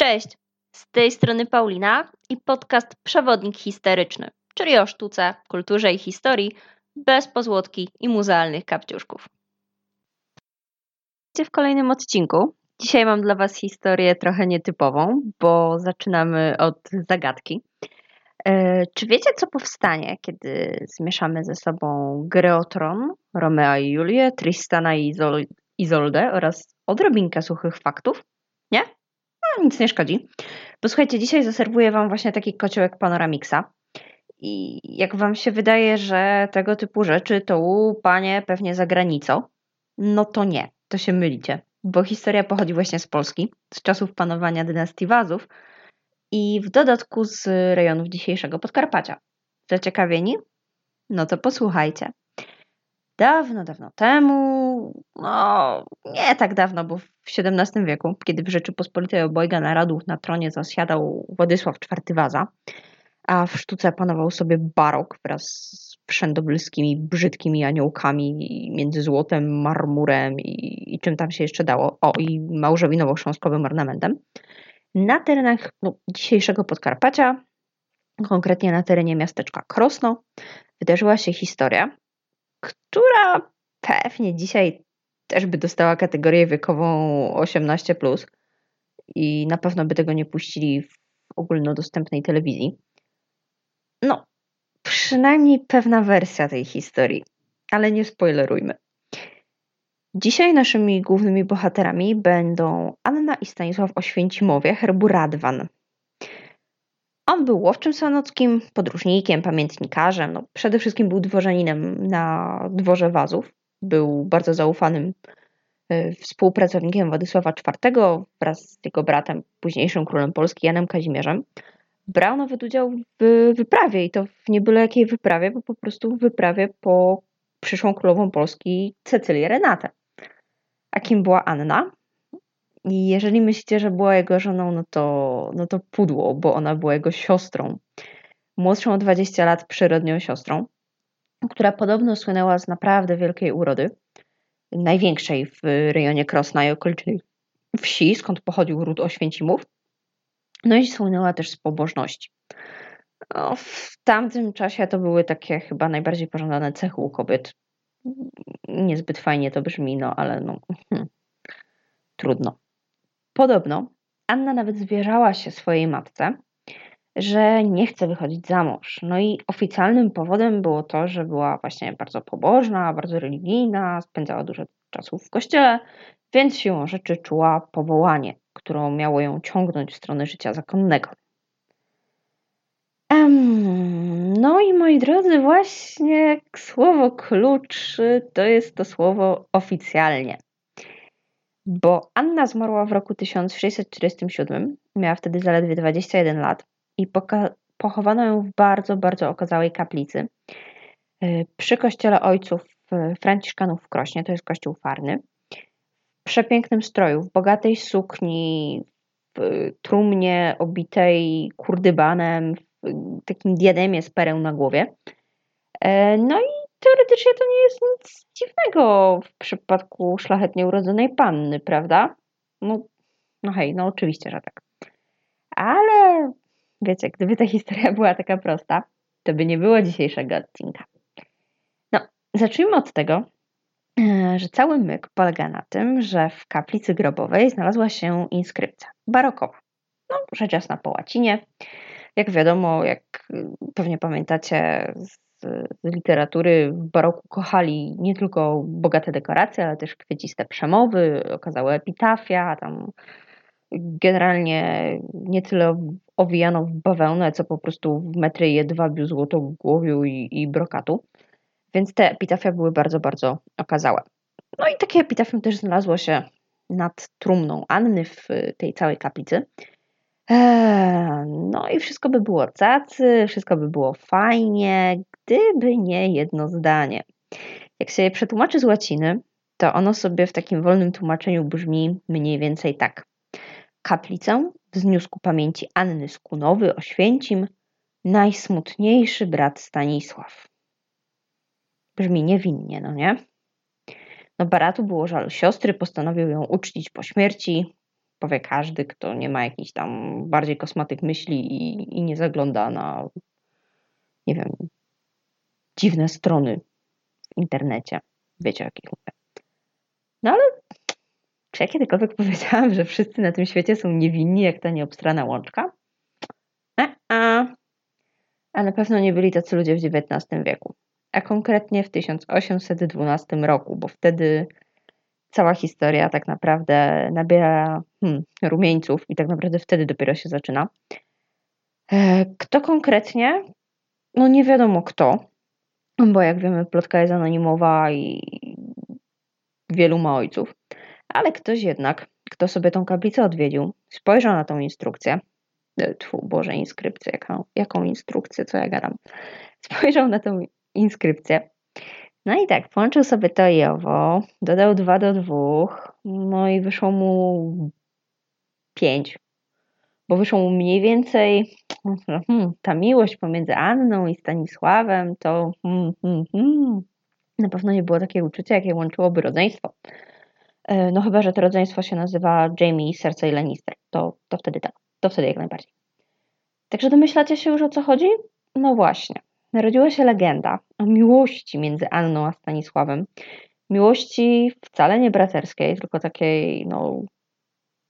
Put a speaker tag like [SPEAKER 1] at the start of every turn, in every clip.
[SPEAKER 1] Cześć, z tej strony Paulina i podcast Przewodnik Historyczny, czyli o sztuce, kulturze i historii bez pozłotki i muzealnych kapciuszków. W kolejnym odcinku. Dzisiaj mam dla Was historię trochę nietypową, bo zaczynamy od zagadki. E, czy wiecie, co powstanie, kiedy zmieszamy ze sobą Greotron, Romea i Julię, Tristana i Izol Izoldę oraz odrobinkę suchych faktów? Nie? No, nic nie szkodzi. Posłuchajcie, dzisiaj zaserwuję Wam właśnie taki kociołek Panoramixa. I jak Wam się wydaje, że tego typu rzeczy to u panie pewnie za granicą, no to nie, to się mylicie, bo historia pochodzi właśnie z Polski, z czasów panowania dynastii Wazów i w dodatku z rejonów dzisiejszego Podkarpacia. Zaciekawieni? No to posłuchajcie. Dawno, dawno temu, no nie tak dawno, bo w XVII wieku, kiedy w Rzeczypospolitej obojga narodów na tronie zasiadał Władysław IV Waza, a w sztuce panował sobie barok wraz z wszędobylskimi, brzydkimi aniołkami między złotem, marmurem i, i czym tam się jeszcze dało. O, i małżowinowo-chrząstkowym ornamentem. Na terenach no, dzisiejszego Podkarpacia, konkretnie na terenie miasteczka Krosno, wydarzyła się historia, która pewnie dzisiaj też by dostała kategorię wiekową 18 i na pewno by tego nie puścili w ogólnodostępnej telewizji. No, przynajmniej pewna wersja tej historii, ale nie spoilerujmy. Dzisiaj naszymi głównymi bohaterami będą Anna i Stanisław Oświęcimowie, herbu Radwan. On był łowczym sanockim, podróżnikiem, pamiętnikarzem, no przede wszystkim był dworzaninem na dworze Wazów. Był bardzo zaufanym e, współpracownikiem Władysława IV wraz z jego bratem, późniejszym królem Polski, Janem Kazimierzem. Brał nawet udział w wyprawie i to w niebyle jakiej wyprawie, bo po prostu w wyprawie po przyszłą królową Polski Cecylię Renatę. A kim była Anna? I jeżeli myślicie, że była jego żoną, no to, no to pudło, bo ona była jego siostrą. Młodszą o 20 lat przyrodnią siostrą, która podobno słynęła z naprawdę wielkiej urody. Największej w rejonie Krosna i okolicznej wsi, skąd pochodził ród Oświęcimów. No i słynęła też z pobożności. No, w tamtym czasie to były takie chyba najbardziej pożądane cechy u kobiet. Niezbyt fajnie to brzmi, no ale no, hmm, trudno. Podobno Anna nawet zwierzała się swojej matce, że nie chce wychodzić za mąż. No i oficjalnym powodem było to, że była właśnie bardzo pobożna, bardzo religijna, spędzała dużo czasu w kościele, więc siłą rzeczy czuła powołanie, którą miało ją ciągnąć w stronę życia zakonnego. No i moi drodzy, właśnie słowo klucz to jest to słowo oficjalnie bo Anna zmarła w roku 1647, miała wtedy zaledwie 21 lat i pochowano ją w bardzo, bardzo okazałej kaplicy y, przy kościele ojców y, Franciszkanów w Krośnie, to jest kościół farny, w przepięknym stroju, w bogatej sukni, w trumnie obitej kurdybanem, w takim diademie z pereł na głowie. E, no i teoretycznie to nie jest nic dziwnego w przypadku szlachetnie urodzonej panny, prawda? No, no hej, no oczywiście, że tak. Ale wiecie, gdyby ta historia była taka prosta, to by nie było dzisiejszego odcinka. No, zacznijmy od tego, e, że cały myk polega na tym, że w kaplicy grobowej znalazła się inskrypcja barokowa. No, rzecz jasna po łacinie. Jak wiadomo, jak pewnie pamiętacie z z literatury w baroku kochali nie tylko bogate dekoracje, ale też kwieciste przemowy, okazałe epitafia, tam generalnie nie tyle owijano w bawełnę, co po prostu w metry jedwabiu, złotogłowiu i, i brokatu. Więc te epitafia były bardzo, bardzo okazałe. No i takie epitafium też znalazło się nad trumną Anny w tej całej kaplicy. Eee, no i wszystko by było cacy, wszystko by było fajnie, gdyby nie jedno zdanie. Jak się je przetłumaczy z łaciny, to ono sobie w takim wolnym tłumaczeniu brzmi mniej więcej tak. Kaplicę wzniósł ku pamięci Anny Skunowy Oświęcim najsmutniejszy brat Stanisław. Brzmi niewinnie, no nie? No baratu było żal siostry, postanowił ją uczcić po śmierci, powie każdy, kto nie ma jakichś tam bardziej kosmatych myśli i, i nie zagląda na, nie wiem, dziwne strony w internecie. Wiecie, o jakich mówię. No ale czy ja kiedykolwiek powiedziałam, że wszyscy na tym świecie są niewinni, jak ta nieobstrana łączka? A, a na pewno nie byli tacy ludzie w XIX wieku, a konkretnie w 1812 roku, bo wtedy cała historia tak naprawdę nabiera hmm, rumieńców i tak naprawdę wtedy dopiero się zaczyna. E, kto konkretnie? No nie wiadomo kto, bo jak wiemy plotka jest anonimowa i wielu ma ojców, ale ktoś jednak, kto sobie tą kaplicę odwiedził, spojrzał na tą instrukcję, e, tfu, Boże, inskrypcję, jaką, jaką instrukcję, co ja gadam, spojrzał na tą inskrypcję no i tak, połączył sobie to i owo, dodał 2 do 2, no i wyszło mu 5. Bo wyszło mu mniej więcej hmm, ta miłość pomiędzy Anną i Stanisławem, to hmm, hmm, hmm, na pewno nie było takie uczucie, jakie łączyłoby rodzeństwo. E, no chyba, że to rodzeństwo się nazywa Jamie, Serce i Lannister. To, to wtedy tak. To wtedy jak najbardziej. Także domyślacie się już o co chodzi? No właśnie narodziła się legenda o miłości między Anną a Stanisławem. Miłości wcale nie braterskiej, tylko takiej, no,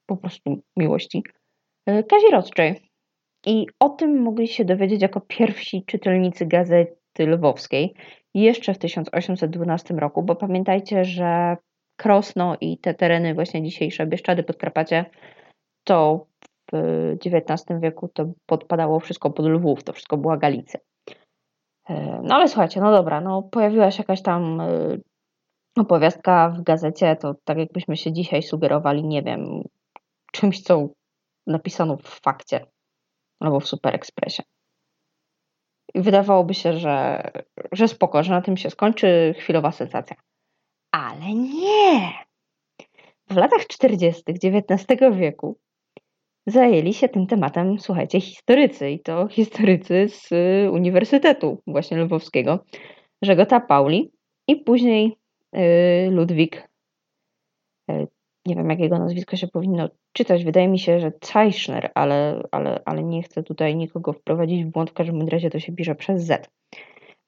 [SPEAKER 1] po prostu miłości. E, kazirodczej. I o tym mogli się dowiedzieć jako pierwsi czytelnicy gazety lwowskiej jeszcze w 1812 roku, bo pamiętajcie, że Krosno i te tereny właśnie dzisiejsze, Bieszczady, Podkarpacie, to w XIX wieku to podpadało wszystko pod Lwów, to wszystko była Galicja. E, no ale słuchajcie, no dobra, no pojawiła się jakaś tam e, opowiastka w gazecie, to tak jakbyśmy się dzisiaj sugerowali, nie wiem, czymś, co napisano w fakcie albo w Super Expressie. I wydawałoby się, że, że spoko, że na tym się skończy chwilowa sensacja. Ale nie! W latach 40. XIX wieku zajęli się tym tematem, słuchajcie, historycy i to historycy z y, Uniwersytetu właśnie Lwowskiego, Żegota Pauli i później y, Ludwik, y, nie wiem jakiego nazwiska się powinno czytać, wydaje mi się, że Zeichner, ale, ale, ale nie chcę tutaj nikogo wprowadzić w błąd, w każdym razie to się pisze przez Z.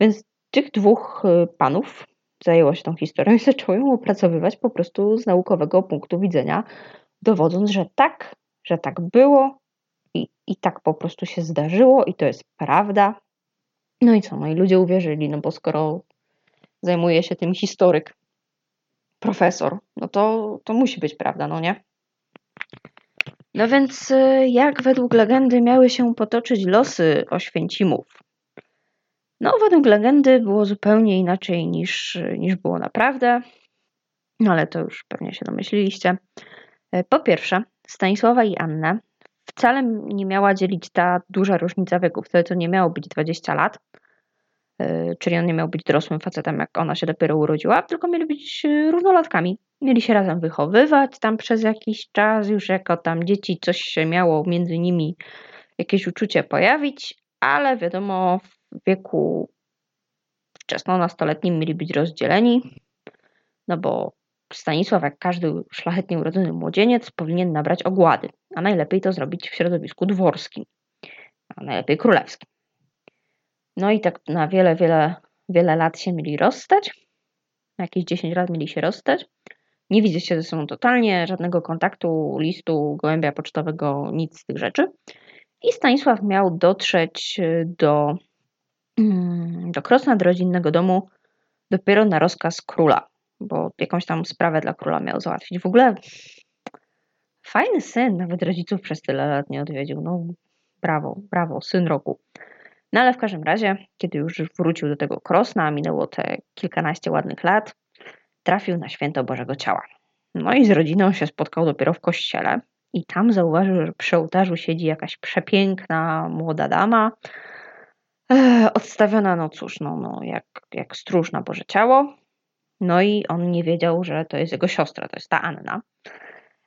[SPEAKER 1] Więc tych dwóch panów zajęło się tą historią i zaczęło ją opracowywać po prostu z naukowego punktu widzenia, dowodząc, że tak że tak było i, i tak po prostu się zdarzyło i to jest prawda. No i co? No i ludzie uwierzyli, no bo skoro zajmuje się tym historyk, profesor, no to, to musi być prawda, no nie? No więc y, jak według legendy miały się potoczyć losy Oświęcimów? No, według legendy było zupełnie inaczej niż, niż było naprawdę, no ale to już pewnie się domyśliliście. E, po pierwsze, Stanisława i Annę wcale nie miała dzielić ta duża różnica wieku. Wtedy to nie miało być 20 lat, e, czyli on nie miał być dorosłym facetem, jak ona się dopiero urodziła, tylko mieli być e, równolatkami. Mieli się razem wychowywać tam przez jakiś czas, już jako tam dzieci coś się miało między nimi jakieś uczucie pojawić, ale wiadomo, w wieku wczesno-nastoletnim mieli być rozdzieleni, no bo Stanisław, jak każdy szlachetnie urodzony młodzieniec, powinien nabrać ogłady, a najlepiej to zrobić w środowisku dworskim, a najlepiej królewskim. No i tak na wiele, wiele, wiele lat się mieli rozstać. Na jakieś 10 lat mieli się rozstać. Nie widzę się ze sobą totalnie, żadnego kontaktu, listu, gołębia pocztowego, nic z tych rzeczy. I Stanisław miał dotrzeć do, mm, do Krosna, do rodzinnego domu dopiero na rozkaz króla bo jakąś tam sprawę dla króla miał załatwić. W ogóle fajny syn, nawet rodziców przez tyle lat nie odwiedził. No brawo, brawo, syn roku. No ale w każdym razie, kiedy już wrócił do tego Krosna, minęło te kilkanaście ładnych lat, trafił na święto Bożego Ciała. No i z rodziną się spotkał dopiero w kościele i tam zauważył, że przy ołtarzu siedzi jakaś przepiękna młoda dama, odstawiona, no cóż, no, no jak, jak stróż na Boże Ciało. No i on nie wiedział, że to jest jego siostra, to jest ta Anna.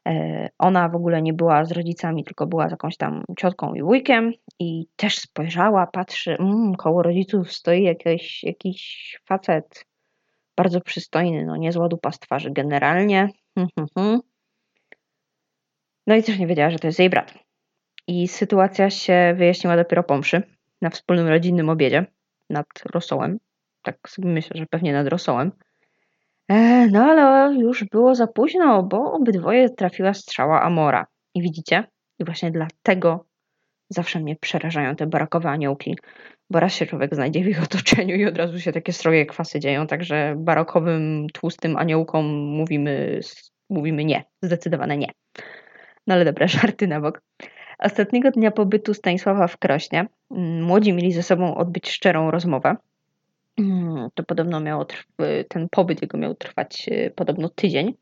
[SPEAKER 1] E, ona w ogóle nie była z rodzicami, tylko była z jakąś tam ciotką i wujkiem i też spojrzała, patrzy, mm, koło rodziców stoi jakiś, jakiś facet bardzo przystojny, no niezła dupa z twarzy generalnie. Hmm, hmm, hmm. No i też nie wiedziała, że to jest jej brat. I sytuacja się wyjaśniła dopiero po mszy, na wspólnym rodzinnym obiedzie nad rosołem. Tak sobie myślę, że pewnie nad rosołem. E, no ale już było za późno, bo obydwoje trafiła strzała Amora. I widzicie? I właśnie dlatego zawsze mnie przerażają te barakowe aniołki, bo raz się człowiek znajdzie w ich otoczeniu i od razu się takie stroje kwasy dzieją, także barokowym, tłustym aniołkom mówimy, mówimy nie, zdecydowane nie. No ale dobra, żarty na bok. Ostatniego dnia pobytu Stanisława w Krośnie mm, młodzi mieli ze sobą odbyć szczerą rozmowę. Mm, to podobno miało ten pobyt jego miał trwać e, podobno tydzień.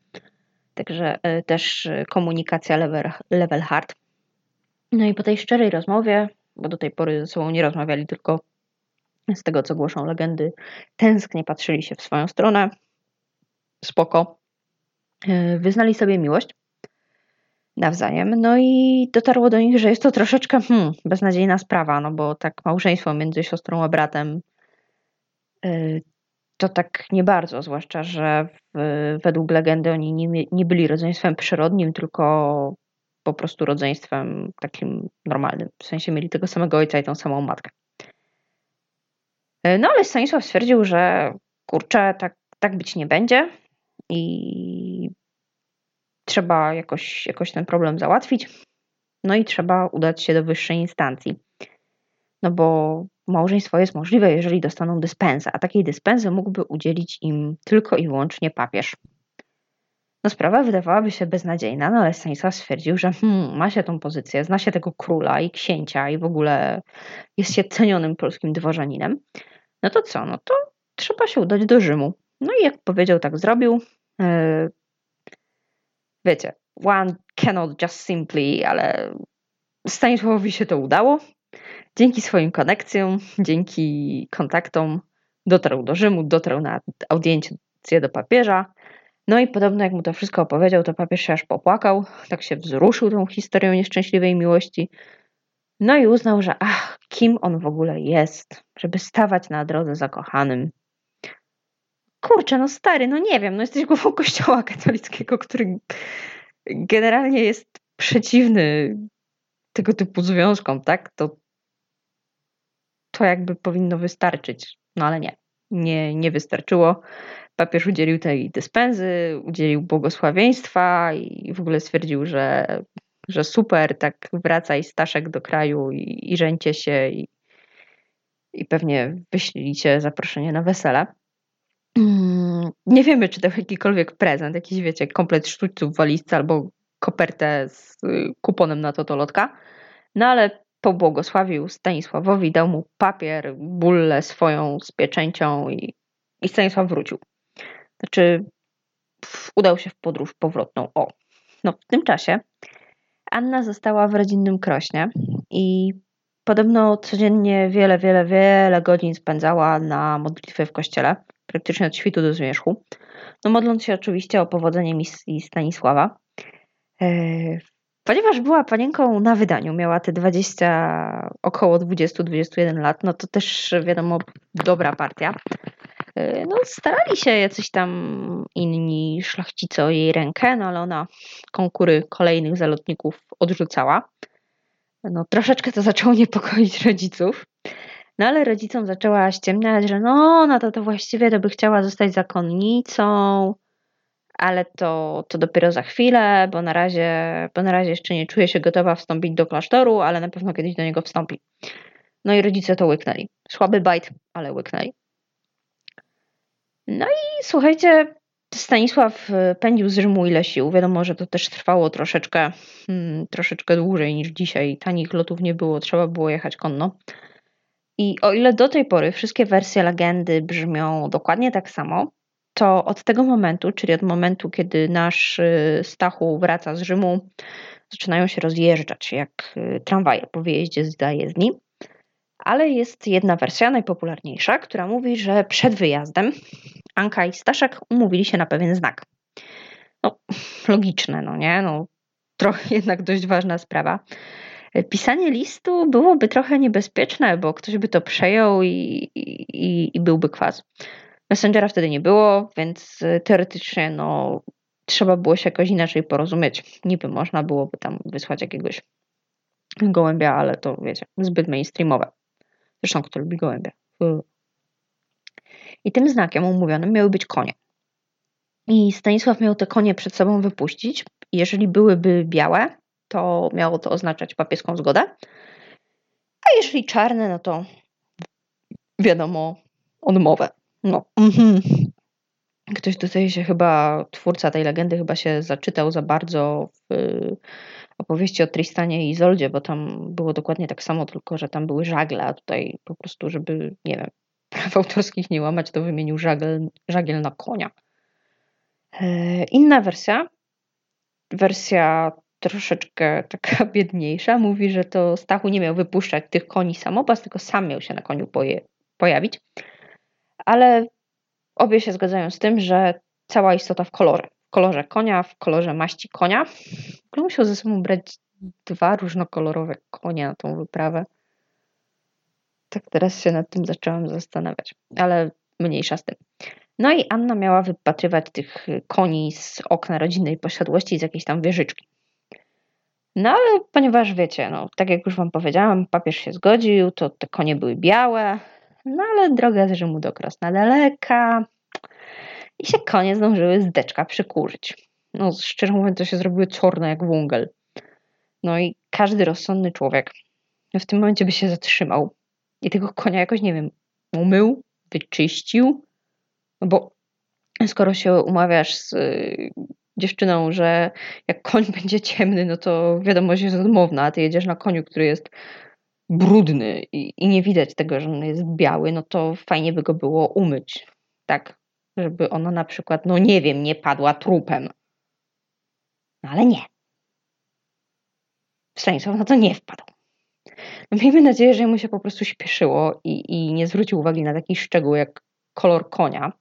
[SPEAKER 1] Także e, też komunikacja level, level hard. No i po tej szczerej rozmowie, bo do tej pory ze sobą nie rozmawiali, tylko z tego co głoszą legendy, tęsknie patrzyli się w swoją stronę. Spoko. Wyznali sobie miłość nawzajem. No i dotarło do nich, że jest to troszeczkę hmm, beznadziejna sprawa, no bo tak małżeństwo między siostrą a bratem y, to tak nie bardzo, zwłaszcza, że w, według legendy oni nie, nie byli rodzeństwem przyrodnim, tylko po prostu rodzeństwem takim normalnym. W sensie mieli tego samego ojca i tą samą matkę. Y, no ale Stanisław stwierdził, że kurczę, tak, tak być nie będzie i trzeba jakoś, jakoś ten problem załatwić. No i trzeba udać się do wyższej instancji. No bo małżeństwo jest możliwe, jeżeli dostaną dyspensę, a takiej dyspensy mógłby udzielić im tylko i wyłącznie papież. No sprawa wydawałaby się beznadziejna, no ale Stanisław stwierdził, że hmm, ma się tą pozycję, zna się tego króla i księcia i w ogóle jest się cenionym polskim dworzaninem. No to co? No to trzeba się udać do Rzymu. No i jak powiedział, tak zrobił. E, wiecie, one cannot just simply, ale Stanisławowi się to udało. Dzięki swoim konekcjom, dzięki kontaktom dotarł do Rzymu, dotarł na audiencję do papieża. No i podobno jak mu to wszystko opowiedział, to papież się aż popłakał, tak się wzruszył tą historią nieszczęśliwej miłości. No i uznał, że ach, kim on w ogóle jest, żeby stawać na drodze zakochanym. Kurczę, no stary, no nie wiem, no jesteś głową kościoła katolickiego, który generalnie jest przeciwny tego typu związkom, tak? To, to jakby powinno wystarczyć. No ale nie, nie, nie wystarczyło. Papież udzielił tej dyspenzy, udzielił błogosławieństwa i w ogóle stwierdził, że, że super, tak wracaj Staszek do kraju i, i żeńcie się i, i pewnie wyślijcie zaproszenie na wesele. Mm, nie wiemy, czy to jakikolwiek prezent, jakiś wiecie, komplet sztućców w walizce albo kopertę z y, kuponem na totolotka. No ale pobłogosławił Stanisławowi, dał mu papier, bullę swoją z pieczęcią i, i Stanisław wrócił. Znaczy udał się w podróż powrotną. O, no w tym czasie Anna została w rodzinnym Krośnie i podobno codziennie wiele, wiele, wiele godzin spędzała na modlitwie w kościele praktycznie od świtu do zmierzchu. No modląc się oczywiście o powodzenie misji Stanisława. Ponieważ była panienką na wydaniu, miała te 20, około 20-21 lat, no to też wiadomo, dobra partia. E, no, starali się jacyś tam inni szlachcice o jej rękę, no ale ona konkury kolejnych zalotników odrzucała. No, troszeczkę to zaczęło niepokoić rodziców. No ale rodzicom zaczęła ściemniać, że no, no to, to właściwie to by chciała zostać zakonnicą, ale to, to dopiero za chwilę, bo na, razie, bo na razie jeszcze nie czuje się gotowa wstąpić do klasztoru, ale na pewno kiedyś do niego wstąpi. No i rodzice to łyknęli. Słaby bajt, ale łyknęli. No i słuchajcie, Stanisław y, pędził z Rzymu ile sił. Wiadomo, że to też trwało troszeczkę, hmm, troszeczkę dłużej niż dzisiaj. Tanich lotów nie było, trzeba było jechać konno. I o ile do tej pory wszystkie wersje legendy brzmią dokładnie tak samo, to od tego momentu, czyli od momentu, kiedy nasz y, Stachu wraca z Rzymu, zaczynają się rozjeżdżać jak y, tramwaje po wyjeździe z zajezdni. Ale jest jedna wersja, najpopularniejsza, która mówi, że przed wyjazdem Anka i Staszek umówili się na pewien znak. No, logiczne, no nie? No, trochę jednak dość ważna sprawa pisanie listu byłoby trochę niebezpieczne, bo ktoś by to przejął i, i, i byłby kwas. Messengera wtedy nie było, więc teoretycznie no, trzeba było się jakoś inaczej porozumieć. Niby można byłoby tam wysłać jakiegoś gołębia, ale to wiecie, zbyt mainstreamowe. Zresztą kto lubi gołębia. I tym znakiem umówionym miały być konie. I Stanisław miał te konie przed sobą wypuścić. Jeżeli byłyby białe, to miało to oznaczać papieską zgodę. A jeżeli czarne, no to wiadomo, odmowę. No. Mhm. Ktoś tutaj się chyba, twórca tej legendy chyba się zaczytał za bardzo w opowieści o Tristanie i Izoldzie, bo tam było dokładnie tak samo, tylko że tam były żagle, a tutaj po prostu, żeby, nie wiem, praw autorskich nie łamać, to wymienił żagiel, żagiel na konia. E, inna wersja, wersja troszeczkę taka biedniejsza, mówi, że to Stachu nie miał wypuszczać tych koni samopas, tylko sam miał się na koniu poje, pojawić. Ale obie się zgadzają z tym, że cała istota w kolorze. W kolorze konia, w kolorze maści konia. Musiał ze sobą brać dwa różnokolorowe konie na tą wyprawę. Tak teraz się nad tym zaczęłam zastanawiać, ale mniejsza z tym. No i Anna miała wypatrywać tych koni z okna rodzinnej posiadłości z jakiejś tam wieżyczki. No ale ponieważ wiecie, no tak jak już wam powiedziałam, papież się zgodził, to te konie były białe, no ale droga z Rzymu do Krosna daleka i się konie zdążyły z deczka przykurzyć. No szczerze mówiąc to się zrobiły czarne jak wungel. No i każdy rozsądny człowiek w tym momencie by się zatrzymał i tego konia jakoś, nie wiem, umył, wyczyścił, no bo skoro się umawiasz z y, dziewczyną, że jak koń będzie ciemny, no to wiadomość jest odmowna, a ty jedziesz na koniu, który jest brudny i, i nie widać tego, że on jest biały, no to fajnie by go było umyć, tak, żeby ona na przykład, no nie wiem, nie padła trupem. No ale nie. Stanisław na to nie wpadł. No miejmy nadzieję, że mu się po prostu śpieszyło i, i nie zwrócił uwagi na taki szczegół jak kolor konia.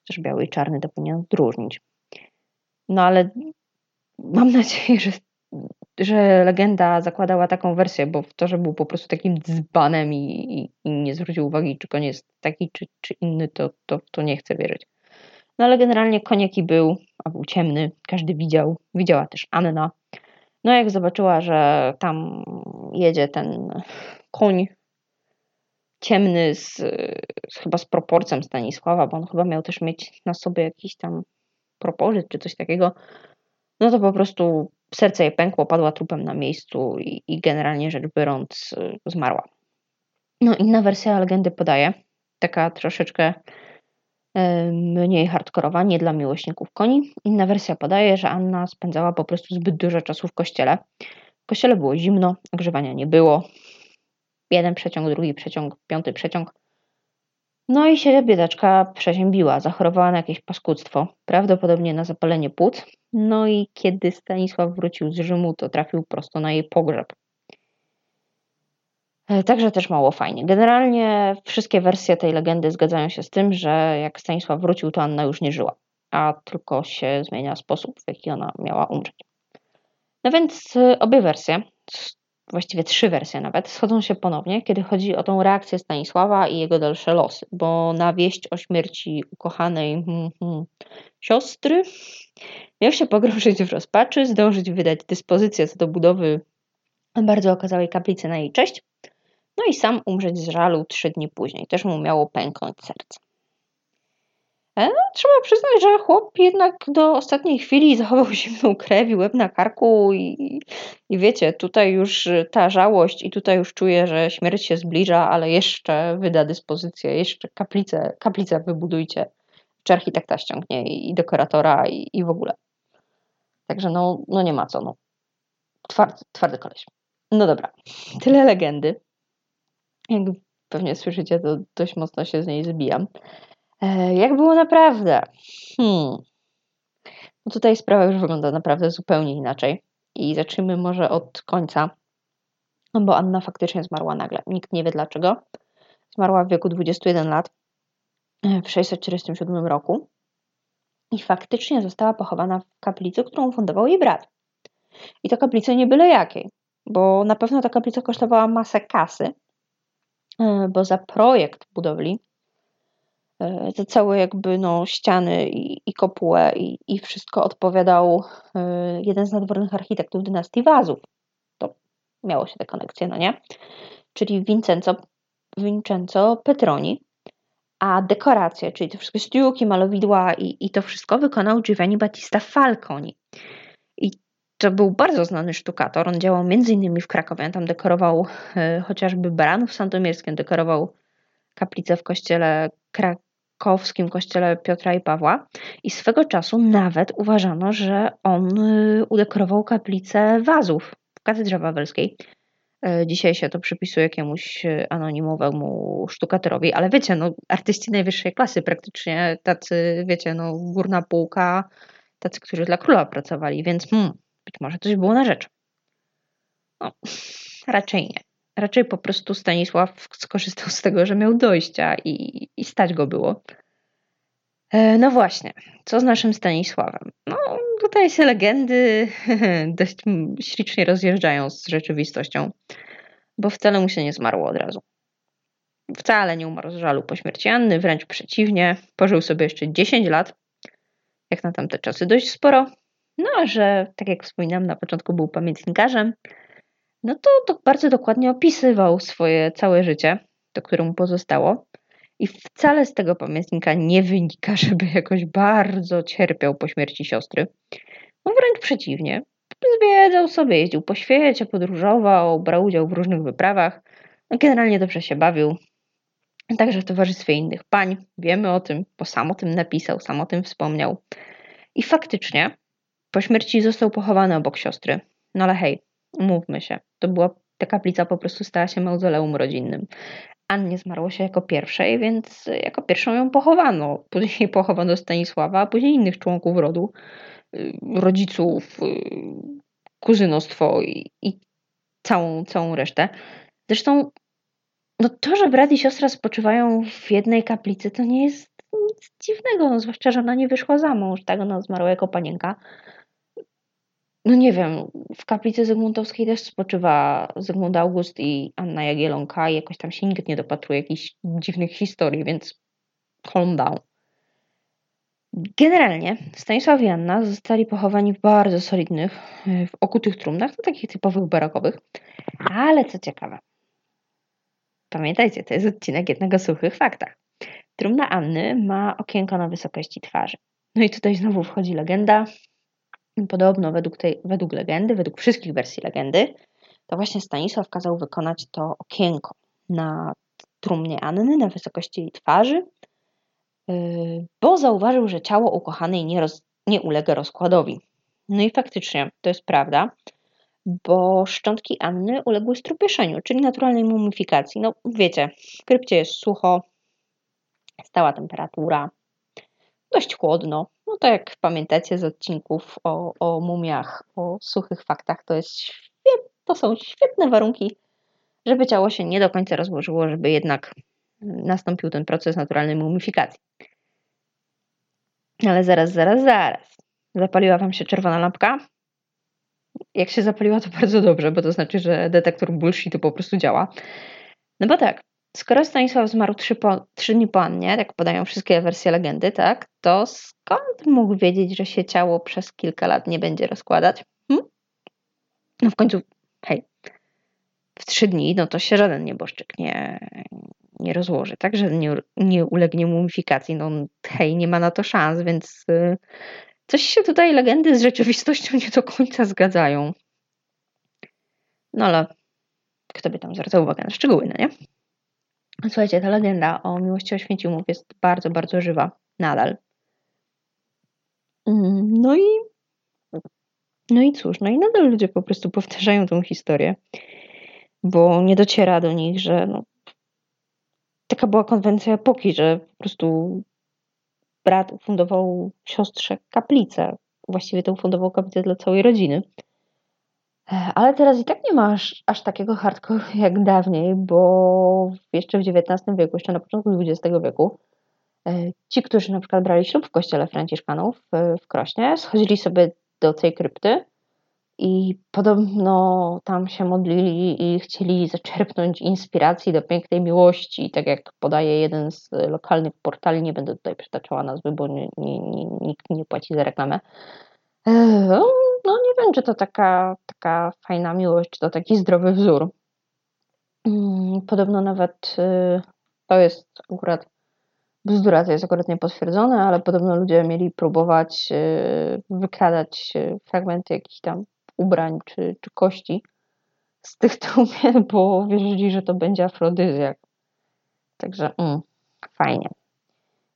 [SPEAKER 1] Chociaż biały i czarny to powinien odróżnić. No ale mam nadzieję, że, że legenda zakładała taką wersję, bo to, że był po prostu takim dzbanem i, i, i nie zwrócił uwagi, czy koń jest taki, czy, czy inny, to, to, to nie chcę wierzyć. No ale generalnie konieki był, a był ciemny, każdy widział. Widziała też Anna. No jak zobaczyła, że tam jedzie ten koń ciemny z, z, chyba z proporcją Stanisława, bo on chyba miał też mieć na sobie jakiś tam propozyt czy coś takiego, no to po prostu serce jej pękło, padła trupem na miejscu i, i generalnie rzecz biorąc y, zmarła. No inna wersja legendy podaje, taka troszeczkę mniej hardkorowa, nie dla miłośników koni. Inna wersja podaje, że Anna spędzała po prostu zbyt dużo czasu w kościele. W kościele było zimno, ogrzewania nie było. Jeden przeciąg, drugi przeciąg, piąty przeciąg. No i się biedaczka przeziębiła, zachorowała na jakieś paskudztwo, prawdopodobnie na zapalenie płuc. No i kiedy Stanisław wrócił z Rzymu, to trafił prosto na jej pogrzeb. E, także też mało fajnie. Generalnie wszystkie wersje tej legendy zgadzają się z tym, że jak Stanisław wrócił, to Anna już nie żyła, a tylko się zmienia sposób, w jaki ona miała umrzeć. No więc e, obie wersje właściwie trzy wersje nawet, schodzą się ponownie, kiedy chodzi o tą reakcję Stanisława i jego dalsze losy, bo na wieść o śmierci ukochanej hmm, hmm, siostry miał się pogrążyć w rozpaczy, zdążyć wydać dyspozycję co do budowy bardzo okazałej kaplicy na jej cześć, no i sam umrzeć z żalu trzy dni później. Też mu miało pęknąć serce. E, no, trzeba przyznać, że chłop jednak do ostatniej chwili zachował zimną krew i łeb na karku i, i wiecie, tutaj już ta żałość i tutaj już czuję, że śmierć się zbliża, ale jeszcze wyda dyspozycję, jeszcze kaplicę, kaplicę wybudujcie, czy architekta ściągnie i, i dekoratora i, i w ogóle. Także no, no nie ma co, no. Twardy, twardy koleś. No dobra, tyle legendy. Jak pewnie słyszycie, to dość mocno się z niej zbijam. E, jak było naprawdę? Hmm. No tutaj sprawa już wygląda naprawdę zupełnie inaczej. I zacznijmy może od końca, no bo Anna faktycznie zmarła nagle. Nikt nie wie dlaczego. Zmarła w wieku 21 lat e, w 647 roku i faktycznie została pochowana w kaplicy, którą fundował jej brat. I to kaplica nie byle jakiej, bo na pewno ta kaplica kosztowała masę kasy, e, bo za projekt budowli Za całe jakby no, ściany i, i kopułę i, i wszystko odpowiadał jeden z nadwornych architektów dynastii Wazów. To miało się te konekcje, no nie? Czyli Vincenzo, Vincenzo Petroni, a dekoracje, czyli te wszystkie stiuki, malowidła i, i to wszystko wykonał Giovanni Battista Falconi. I to był bardzo znany sztukator. On działał m.in. w Krakowie. On tam dekorował e, chociażby Baranów Sandomierskim, dekorował kaplicę w kościele krakowskim, kościele Piotra i Pawła. I swego czasu nawet uważano, że on e, udekorował kaplicę Wazów w katedrze wawelskiej. E, dzisiaj się to przypisuje jakiemuś e, anonimowemu sztukatorowi, ale wiecie, no, artyści najwyższej klasy praktycznie, tacy, wiecie, no, górna półka, tacy, którzy dla króla pracowali, więc hmm, być może coś było na rzecz. No, raczej nie. Raczej po prostu Stanisław skorzystał z tego, że miał dojścia i, i stać go było. E, no właśnie, co z naszym Stanisławem? No, tutaj się legendy dość ślicznie rozjeżdżają z rzeczywistością, bo wcale mu się nie zmarło od razu. Wcale nie umarł z żalu po śmierci Anny, wręcz przeciwnie, pożył sobie jeszcze 10 lat, jak na tamte czasy dość sporo. No a że, tak jak wspominam, na początku był pamiętnikarzem, no to, to bardzo dokładnie opisywał swoje całe życie, to które mu pozostało. I wcale z tego pamiętnika nie wynika, żeby jakoś bardzo cierpiał po śmierci siostry. No wręcz przeciwnie. Zwiedzał sobie, jeździł po świecie, podróżował, brał udział w różnych wyprawach. No generalnie dobrze się bawił. Także w towarzystwie innych pań. Wiemy o tym, bo sam o tym napisał, sam o tym wspomniał. I faktycznie po śmierci został pochowany obok siostry. No ale hej, umówmy się, to była ta kaplica po prostu stała się mauzoleum rodzinnym. Annie zmarło się jako pierwszej, więc jako pierwszą ją pochowano. Później pochowano Stanisława, a później innych członków rodu, y, rodziców, y, kuzynostwo i, i całą, całą resztę. Zresztą no to, że brat i siostra spoczywają w jednej kaplicy, to nie jest nic dziwnego, no, zwłaszcza, że ona nie wyszła za mąż, tak? Ona zmarła jako panienka no nie wiem, w kaplicy Zygmuntowskiej też spoczywa Zygmunt August i Anna Jagielonka i jakoś tam się nikt nie dopatruje jakichś dziwnych historii, więc calm down. Generalnie Stanisław i Anna zostali pochowani w bardzo solidnych, w okutych trumnach, to takich typowych barokowych. Ale co ciekawe, pamiętajcie, to jest odcinek jednego suchych faktach. Trumna Anny ma okienko na wysokości twarzy. No i tutaj znowu wchodzi legenda, Podobno według, tej, według legendy, według wszystkich wersji legendy, to właśnie Stanisław kazał wykonać to okienko na trumnie Anny na wysokości jej twarzy, yy, bo zauważył, że ciało ukochanej nie, roz, nie ulega rozkładowi. No i faktycznie to jest prawda, bo szczątki Anny uległy strupieszeniu, czyli naturalnej mumifikacji. No wiecie, w krypcie jest sucho, stała temperatura, dość chłodno. No to jak pamiętacie z odcinków o, o mumiach, o suchych faktach, to, jest to są świetne warunki, żeby ciało się nie do końca rozłożyło, żeby jednak nastąpił ten proces naturalnej mumifikacji. Ale zaraz, zaraz, zaraz. Zapaliła Wam się czerwona lampka? Jak się zapaliła, to bardzo dobrze, bo to znaczy, że detektor bullshitu po prostu działa. No bo tak, Skoro Stanisław zmarł trzy, po, trzy dni po Annie, jak podają wszystkie wersje legendy, tak, to skąd mógł wiedzieć, że się ciało przez kilka lat nie będzie rozkładać? Hm? No w końcu, hej, w trzy dni, no to się żaden nieboszczyk nie, nie rozłoży, tak, że nie, nie ulegnie mumifikacji. No hej, nie ma na to szans, więc y, coś się tutaj legendy z rzeczywistością nie do końca zgadzają. No ale kto by tam zwracał uwagę na szczegóły, no nie? Słuchajcie, ta legenda o miłości Oświęcimów jest bardzo, bardzo żywa. Nadal. Mm, no i no i cóż, no i nadal ludzie po prostu powtarzają tą historię, bo nie dociera do nich, że no, taka była konwencja epoki, że po prostu brat ufundował siostrze kaplicę. Właściwie to ufundował kaplicę dla całej rodziny. Ale teraz i tak nie ma aż, takiego hardcore jak dawniej, bo jeszcze w XIX wieku, jeszcze na początku XX wieku, e, ci, którzy na przykład brali ślub w kościele Franciszkanów w Krośnie, schodzili sobie do tej krypty i podobno tam się modlili i chcieli zaczerpnąć inspiracji do pięknej miłości, tak jak podaje jeden z lokalnych portali, nie będę tutaj przytaczała nazwy, bo nie, nikt nie płaci za reklamę. E, no, no nie wiem, czy to taka, taka fajna miłość, czy to taki zdrowy wzór. Mm, podobno nawet y, to jest akurat bzdura, to jest akurat niepotwierdzone, ale podobno ludzie mieli próbować y, wykradać y, fragmenty jakichś tam ubrań czy, czy kości z tych trumien, bo wierzyli, że to będzie afrodyzjak. Także mm, fajnie.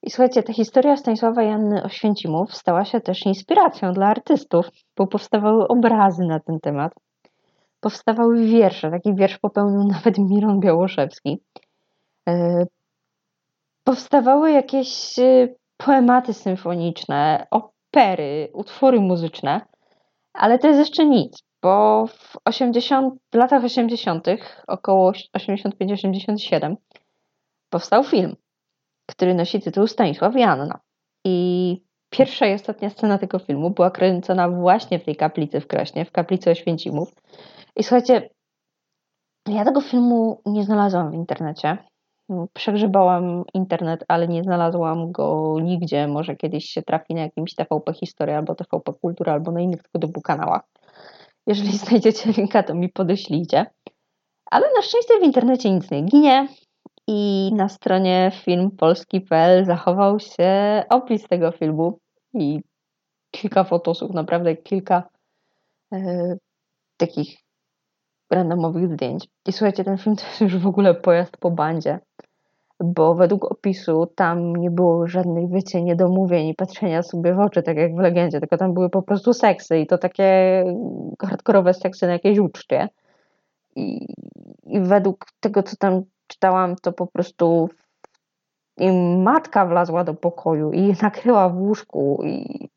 [SPEAKER 1] I słuchajcie, ta historia Stanisława Janny Oświęcimów stała się też inspiracją dla artystów, bo powstawały obrazy na ten temat. Powstawały wiersze. Taki wiersz popełnił nawet Miron Białoszewski. E, powstawały jakieś e, poematy symfoniczne, opery, utwory muzyczne, ale to jest jeszcze nic, bo w 80, latach 80., około 85-87, powstał film, który nosi tytuł Stanisław Janna. I pierwsza i ostatnia scena tego filmu była kręcona właśnie w tej kaplicy w Kraśnie, w kaplicy Oświęcimów. I słuchajcie, ja tego filmu nie znalazłam w internecie. Przegrzebałam internet, ale nie znalazłam go nigdzie. Może kiedyś się trafi na jakimś TVP Historia albo TVP Kultura, albo na innych tego typu kanałach. Jeżeli znajdziecie linka, to mi podeślijcie. Ale na szczęście w internecie nic nie ginie i na stronie filmpolski.pl zachował się opis tego filmu i kilka fotosów, naprawdę kilka e, takich randomowych zdjęć. I słuchajcie, ten film to jest już w ogóle pojazd po bandzie, bo według opisu tam nie było żadnych, wiecie, niedomówień i patrzenia sobie w oczy, tak jak w legendzie, tylko tam były po prostu seksy i to takie hardkorowe seksy na jakiejś uczcie. I, I według tego, co tam czytałam, to po prostu im matka wlazła do pokoju i nakryła w łóżku i,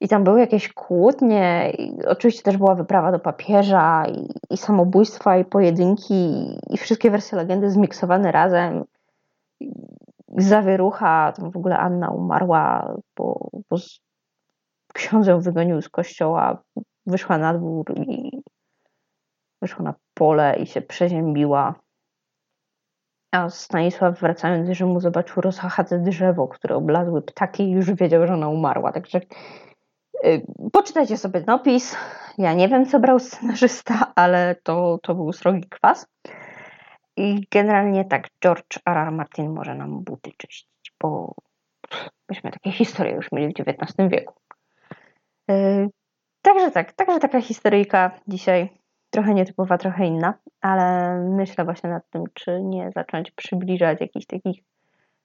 [SPEAKER 1] i tam były jakieś kłótnie, i oczywiście też była wyprawa do papieża, i, i samobójstwa, i pojedynki, i, i wszystkie wersje legendy zmiksowane razem. I zawierucha, tam w ogóle Anna umarła, bo, bo ksiądz ją wygonił z kościoła, wyszła na dwór i wyszła na pole i się przeziębiła. A Stanisław wracając z Rzymu zobaczył rozchachate drzewo, które oblazły ptaki i już wiedział, że ona umarła. Także Y, poczytajcie sobie ten opis. Ja nie wiem, co brał scenarzysta, ale to, to był srogi kwas. I generalnie tak, George R. R. Martin może nam buty czyścić, bo myśmy takie historie już mieli w XIX wieku. Yy, także tak, także taka historyjka dzisiaj trochę nietypowa, trochę inna, ale myślę właśnie nad tym, czy nie zacząć przybliżać jakichś takich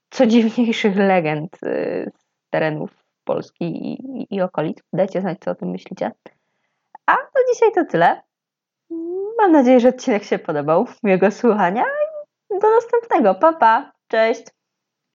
[SPEAKER 1] co dziwniejszych legend yy, z terenów Polski i, i, okolic. Dajcie znać, co o tym myślicie. A na dzisiaj to tyle. Mam nadzieję, że odcinek się podobał. Miłego słuchania i do następnego. Pa, pa. Cześć.